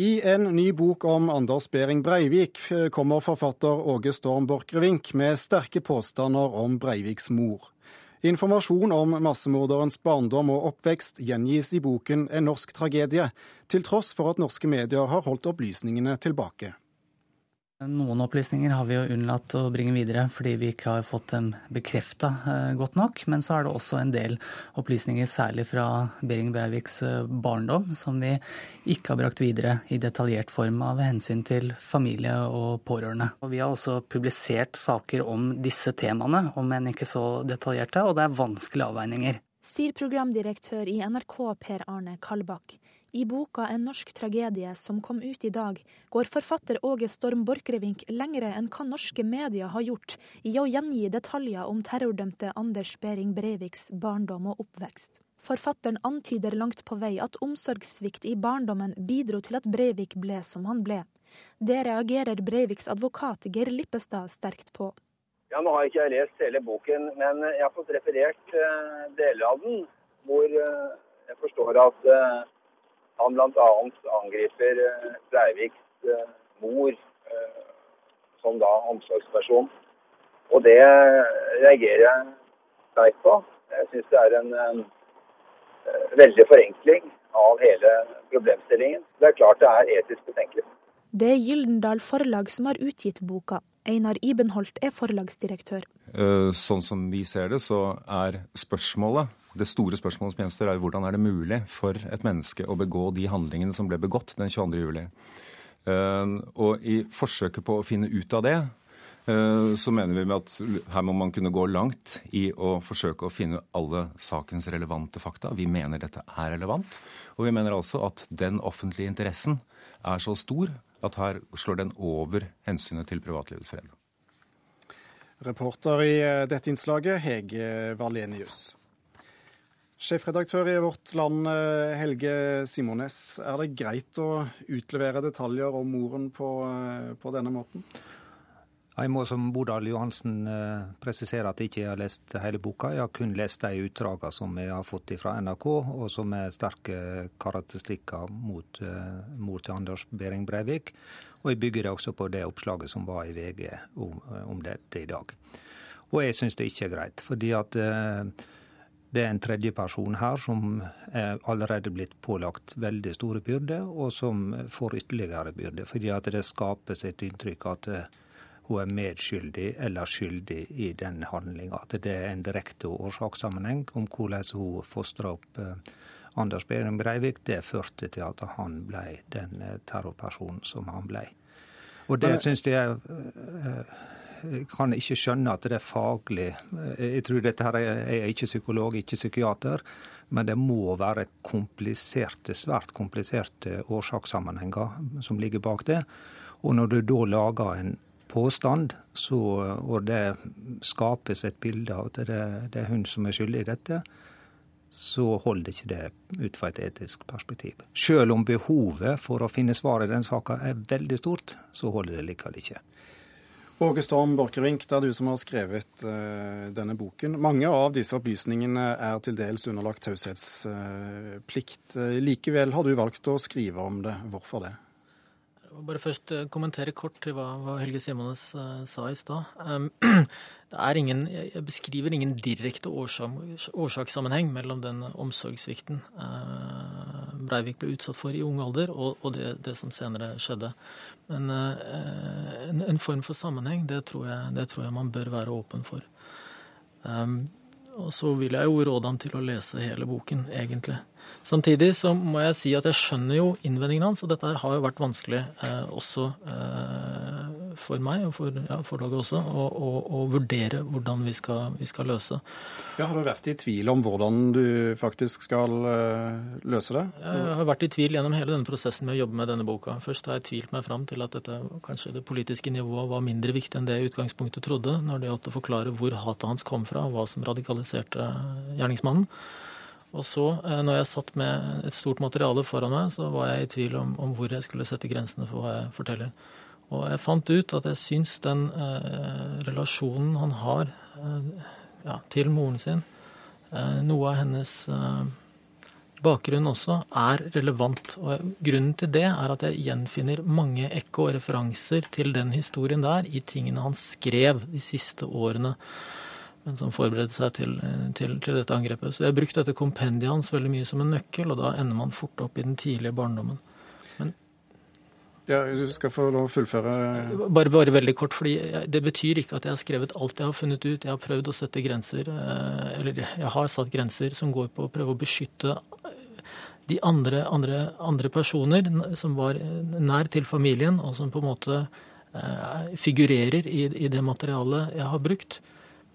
I en ny bok om Anders Behring Breivik kommer forfatter Åge Storm Borchgrevink med sterke påstander om Breiviks mor. Informasjon om massemorderens barndom og oppvekst gjengis i boken En norsk tragedie, til tross for at norske medier har holdt opplysningene tilbake. Noen opplysninger har vi jo unnlatt å bringe videre fordi vi ikke har fått dem bekrefta eh, godt nok. Men så er det også en del opplysninger, særlig fra Behring Breiviks eh, barndom, som vi ikke har brakt videre i detaljert form av hensyn til familie og pårørende. Og vi har også publisert saker om disse temaene, om enn ikke så detaljerte, og det er vanskelige avveininger. Sier programdirektør i NRK Per Arne Kalbakk. I boka 'En norsk tragedie', som kom ut i dag, går forfatter Åge Storm Borchgrevink lengre enn hva norske medier har gjort i å gjengi detaljer om terrordømte Anders Behring Breiviks barndom og oppvekst. Forfatteren antyder langt på vei at omsorgssvikt i barndommen bidro til at Breivik ble som han ble. Det reagerer Breiviks advokat Geir Lippestad sterkt på. Ja, Nå har ikke jeg lest hele boken, men jeg har fått referert uh, deler av den, hvor uh, jeg forstår at uh, han bl.a. angriper eh, Breiviks eh, mor eh, som da omsorgsperson. Og det reagerer jeg sterkt på. Jeg syns det er en, en veldig forenkling av hele problemstillingen. Det er klart det er etisk betenkelig. Det er Gyldendal Forlag som har utgitt boka. Einar Ibenholt er forlagsdirektør. Sånn som vi ser det, så er spørsmålet det store spørsmålet som gjenstår, er hvordan er det mulig for et menneske å begå de handlingene som ble begått den 22. juli. Eh, og i forsøket på å finne ut av det, eh, så mener vi at her må man kunne gå langt i å forsøke å finne alle sakens relevante fakta. Vi mener dette er relevant. Og vi mener altså at den offentlige interessen er så stor at her slår den over hensynet til privatlivets fred. Reporter i eh, dette innslaget, Hege Valenius. Sjefredaktør i Vårt Land, eh, Helge Simones. Er det greit å utlevere detaljer om moren på, eh, på denne måten? Jeg må som Bodal Johansen eh, presisere at jeg ikke har lest hele boka. Jeg har kun lest de utdragene som jeg har fått fra NRK, og som er sterke karakteristikker mot mor til Anders Behring Breivik. Og jeg bygger det også på det oppslaget som var i VG om, om dette i dag. Og jeg syns det ikke er greit. fordi at det er en tredjeperson her som er allerede blitt pålagt veldig store byrder, og som får ytterligere byrder. Fordi at det skapes et inntrykk at eh, hun er medskyldig eller skyldig i den handlinga. At det er en direkte årsakssammenheng om hvordan hun fostra opp eh, Anders Behring Breivik. Det førte til at han ble den eh, terrorpersonen som han ble. Og det syns jeg kan ikke skjønne at det er faglig Jeg tror dette her er ikke psykolog, ikke psykiater, men det må være kompliserte, svært kompliserte årsakssammenhenger som ligger bak det. Og når du da lager en påstand, så, og det skapes et bilde av at det, det er hun som er skyldig i dette, så holder ikke det ut fra et etisk perspektiv. Selv om behovet for å finne svar i den saka er veldig stort, så holder det likevel ikke. Åge Storm Borchgrevink, det er du som har skrevet uh, denne boken. Mange av disse opplysningene er til dels underlagt taushetsplikt. Uh, likevel har du valgt å skrive om det. Hvorfor det? Bare først uh, kommentere kort til hva, hva Helge Simones uh, sa i stad. Um, ingen, jeg beskriver ingen direkte årsak, årsakssammenheng mellom den omsorgssvikten uh, Breivik ble utsatt for i ung alder, og, og det, det, som senere skjedde. Men eh, en, en, form for sammenheng, det tror, jeg, det tror jeg man bør være åpen for. Um, og så vil jeg jo råde ham til å lese hele boken, egentlig. Samtidig så må jeg si at jeg skjønner jo innvendingen hans, og dette har jo vært vanskelig eh, også eh, for meg, og for ja, forlaget også, å vurdere hvordan vi skal, vi skal, løse. Ja, Har du vært i tvil om hvordan du faktisk skal eh, løse det? Jeg har vært i tvil gjennom hele denne prosessen med å jobbe med denne boka. Først har jeg tvilt meg fram til at dette, kanskje det politiske nivået var mindre viktig enn det jeg utgangspunktet trodde, når det gjaldt å forklare hvor hatet hans kom fra, og hva som radikaliserte gjerningsmannen. Og så, eh, når jeg satt med et stort materiale foran meg, så var jeg i tvil om, om hvor jeg skulle sette grensene for hva jeg forteller. Og jeg fant ut at jeg syns den eh, relasjonen han har eh, ja, til moren sin, eh, noe av hennes eh, bakgrunn også er relevant. Og grunnen til det er at jeg gjenfinner mange ekko og referanser til den historien der i tingene han skrev de siste årene men som forberedte seg til, til, til, dette angrepet. Så jeg har brukt dette kompendiet hans veldig mye som en nøkkel, og da ender man fort opp i den tidlige barndommen. Ja, Du skal få lov å fullføre. Bare, bare veldig kort, fordi Det betyr ikke at jeg har skrevet alt jeg har funnet ut. Jeg har prøvd å sette grenser, eh, eller jeg har satt grenser som går på å prøve å beskytte de andre, andre, andre personer som var nær til familien, og som på en måte eh, figurerer i, i det materialet jeg har brukt.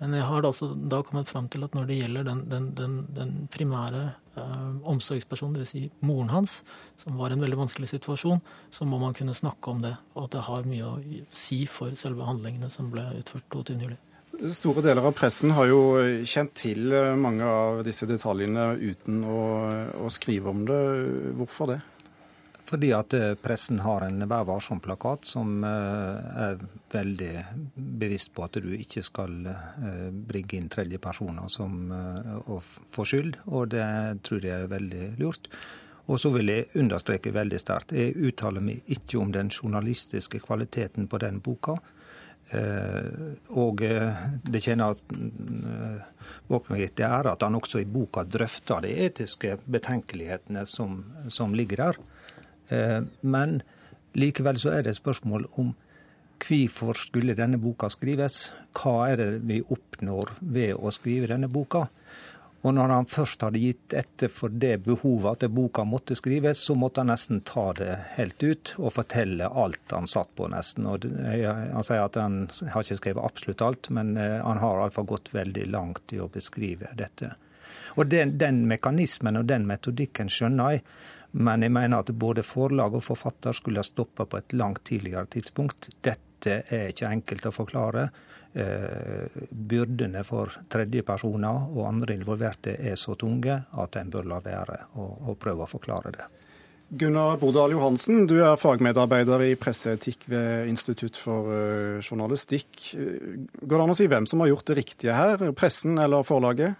Men jeg har altså da kommet fram til at når det gjelder den, den, den, den primære eh, omsorgspersonen, dvs. Si moren hans, som var i en veldig vanskelig situasjon, så må man kunne snakke om det. Og at det har mye å si for selve handlingene som ble utført 22.07. Store deler av pressen har jo kjent til eh, mange av disse detaljene uten å, å skrive om det. Hvorfor det? Fordi at eh, pressen har en Vær varsom-plakat som eh, er veldig bevisst på at du ikke skal eh, bringe inn tredjepersoner som får skyld, og det tror jeg er veldig lurt. Og så vil jeg understreke veldig sterkt, jeg uttaler meg ikke om den journalistiske kvaliteten på den boka. Og det kjenner bak meg det er at han også i boka drøfter de etiske betenkelighetene som, som ligger der. Eh, men likevel så er det et spørsmål om hvorfor skulle denne boka skrives? Hva er det vi oppnår ved å skrive denne boka? Og når han først hadde gitt etter for det behovet at boka måtte skrives, så måtte han nesten ta det helt ut og fortelle alt han satt på, nesten. Og han sier at han har ikke skrevet absolutt alt, men eh, han har iallfall gått veldig langt i å beskrive dette. Og den, den mekanismen og den metodikken skjønner jeg. Men jeg mener at både forlag og forfatter skulle ha stoppa på et langt tidligere tidspunkt. Dette er ikke enkelt å forklare. Eh, byrdene for tredjepersoner og andre involverte er så tunge at en bør la være å prøve å forklare det. Gunnar Bodal Johansen, du er fagmedarbeider i presseetikk ved Institutt for eh, journalistikk. Går det an å si hvem som har gjort det riktige her, pressen eller forlaget?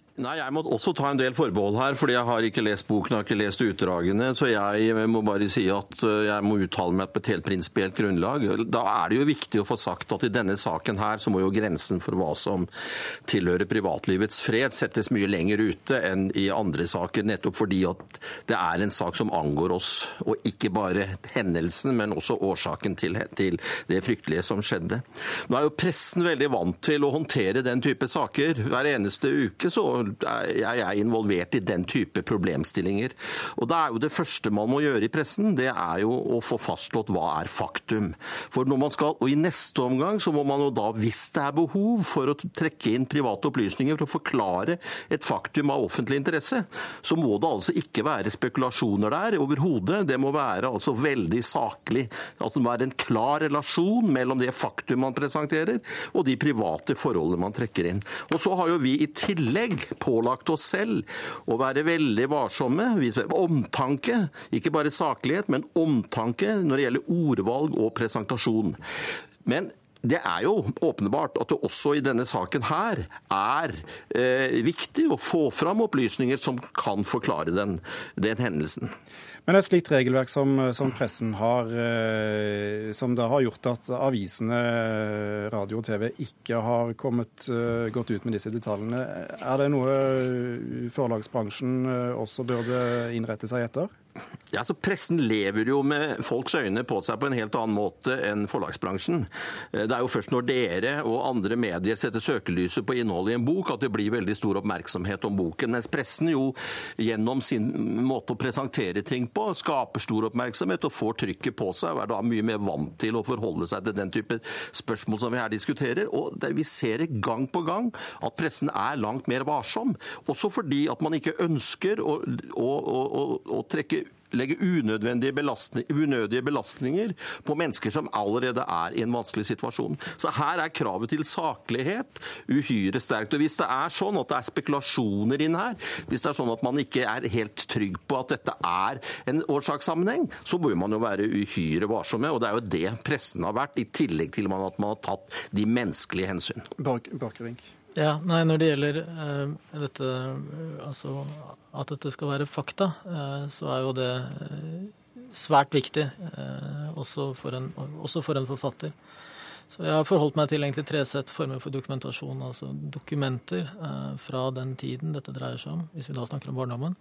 Nei, Jeg må også ta en del forbehold her, fordi jeg har ikke lest boken og ikke lest utdragene. Så jeg må bare si at eh, jeg må uttale meg på et helt prinsipielt grunnlag. Da er det jo viktig å få sagt at i denne saken her så må jo grensen for hva som tilhører privatlivets fred settes mye lenger ute enn i andre saker. Nettopp fordi at det er en sak som angår oss, og ikke bare hendelsen, men også årsaken til, til det fryktelige som skjedde. Nå er jo pressen veldig vant til å håndtere den type saker. Hver eneste uke så jeg er involvert i den type problemstillinger. Og da er jo Det første man må gjøre i pressen, det er jo å få fastslått hva er faktum. For når man skal, og I neste omgang så må man jo da, hvis det er behov for å trekke inn private opplysninger for å forklare et faktum av offentlig interesse, så må det altså ikke være spekulasjoner der overhodet. Det må være altså veldig saklig. Altså det må være en klar relasjon mellom det faktum man presenterer og de private forholdene man trekker inn. Og så har jo vi i tillegg pålagt oss selv å være veldig varsomme. Omtanke, ikke bare saklighet, men omtanke når det gjelder ordvalg og presentasjon. Men det er jo åpenbart at det også i denne saken her er eh, viktig å få fram opplysninger som kan forklare den, den hendelsen. Men et slikt regelverk som, som pressen har, eh, som da har gjort at avisene, radio og TV ikke har kommet, godt gått ut med disse detaljene, er det noe forlagsbransjen eh, også burde innrette seg etter? Ja, så Pressen lever jo med folks øyne på seg på en helt annen måte enn forlagsbransjen. Eh, det er jo først når dere og andre medier setter søkelyset på innholdet i en bok, at det blir veldig stor oppmerksomhet om boken. Mens pressen jo gjennom sin måte å presentere ting på, skaper stor oppmerksomhet og får trykket på seg, og er da mye mer vant til å forholde seg til den type spørsmål som vi her diskuterer. Og vi ser gang på gang at pressen er langt mer varsom. Også fordi at man ikke ønsker å, å, å, å trekke legge belastning, unødige belastninger på mennesker som allerede er i en vanskelig situasjon. Så her er kravet til saklighet uhyre sterkt. Og Hvis det er sånn at det er spekulasjoner inn her, hvis det er sånn at man ikke er helt trygg på at dette er en årsakssammenheng, så bør man jo være uhyre varsomme. Og det er jo det pressen har vært, i tillegg til at man har tatt de menneskelige hensyn. Borchgrevink. Ja, nei, Når det gjelder uh, dette, uh, altså at dette skal være fakta, uh, så er jo det svært viktig, også for, en, også, for en, forfatter. Så jeg har forholdt meg til egentlig tre sett former for dokumentasjon. Altså dokumenter fra den tiden dette dreier seg om, hvis vi da snakker om barndommen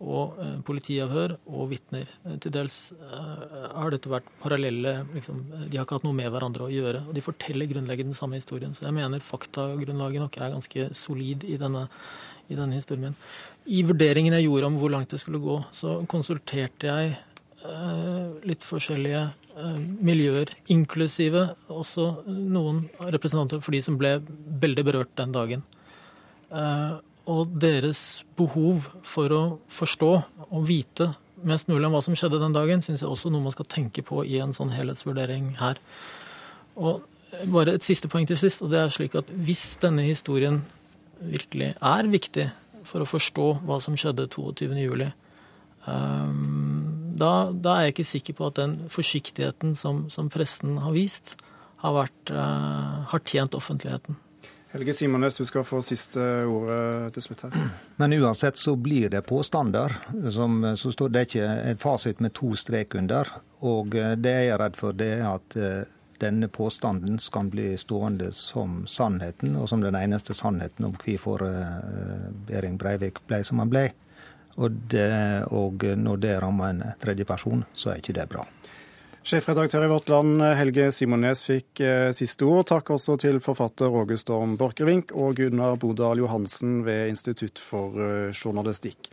og eh, politiavhør og vitner. Eh, til dels eh, har dette vært parallelle liksom, De har ikke hatt noe med hverandre å gjøre. Og de forteller grunnleggende den samme historien. Så jeg mener faktagrunnlaget nok er ganske solid i denne, i denne historien. I vurderingen jeg gjorde om hvor langt det skulle gå, så konsulterte jeg litt forskjellige miljøer, inklusive også noen representanter for de som ble veldig berørt den dagen. Eh, og deres behov for å forstå og vite mest mulig om hva som skjedde den dagen, syns jeg også noe man skal tenke på i en sånn helhetsvurdering her. Og bare et siste poeng til sist, og det er slik at hvis denne historien virkelig er viktig for å forstå hva som skjedde 22.07, um, da, da, er jeg ikke sikker på at den forsiktigheten som, som pressen har vist, har, vært, uh, har tjent offentligheten. Helge Simones, du skal få siste ordet til slutt her. Men uansett så blir det påstander. Som, så står det ikke en fasit med to strek under. Og eh, det jeg er redd for, det er at eh, denne påstanden skal bli stående som sannheten, og som den eneste sannheten om hvorfor eh, Behring Breivik ble som han ble. Og, det, og når det rammer en tredje person, så er ikke det bra. Sjefredaktør i Vårt Land Helge Simones fikk eh, siste ord. Takk også til forfatter Åge Storm Borchgrevink og Gunnar Bodal Johansen ved Institutt for eh, journalistikk.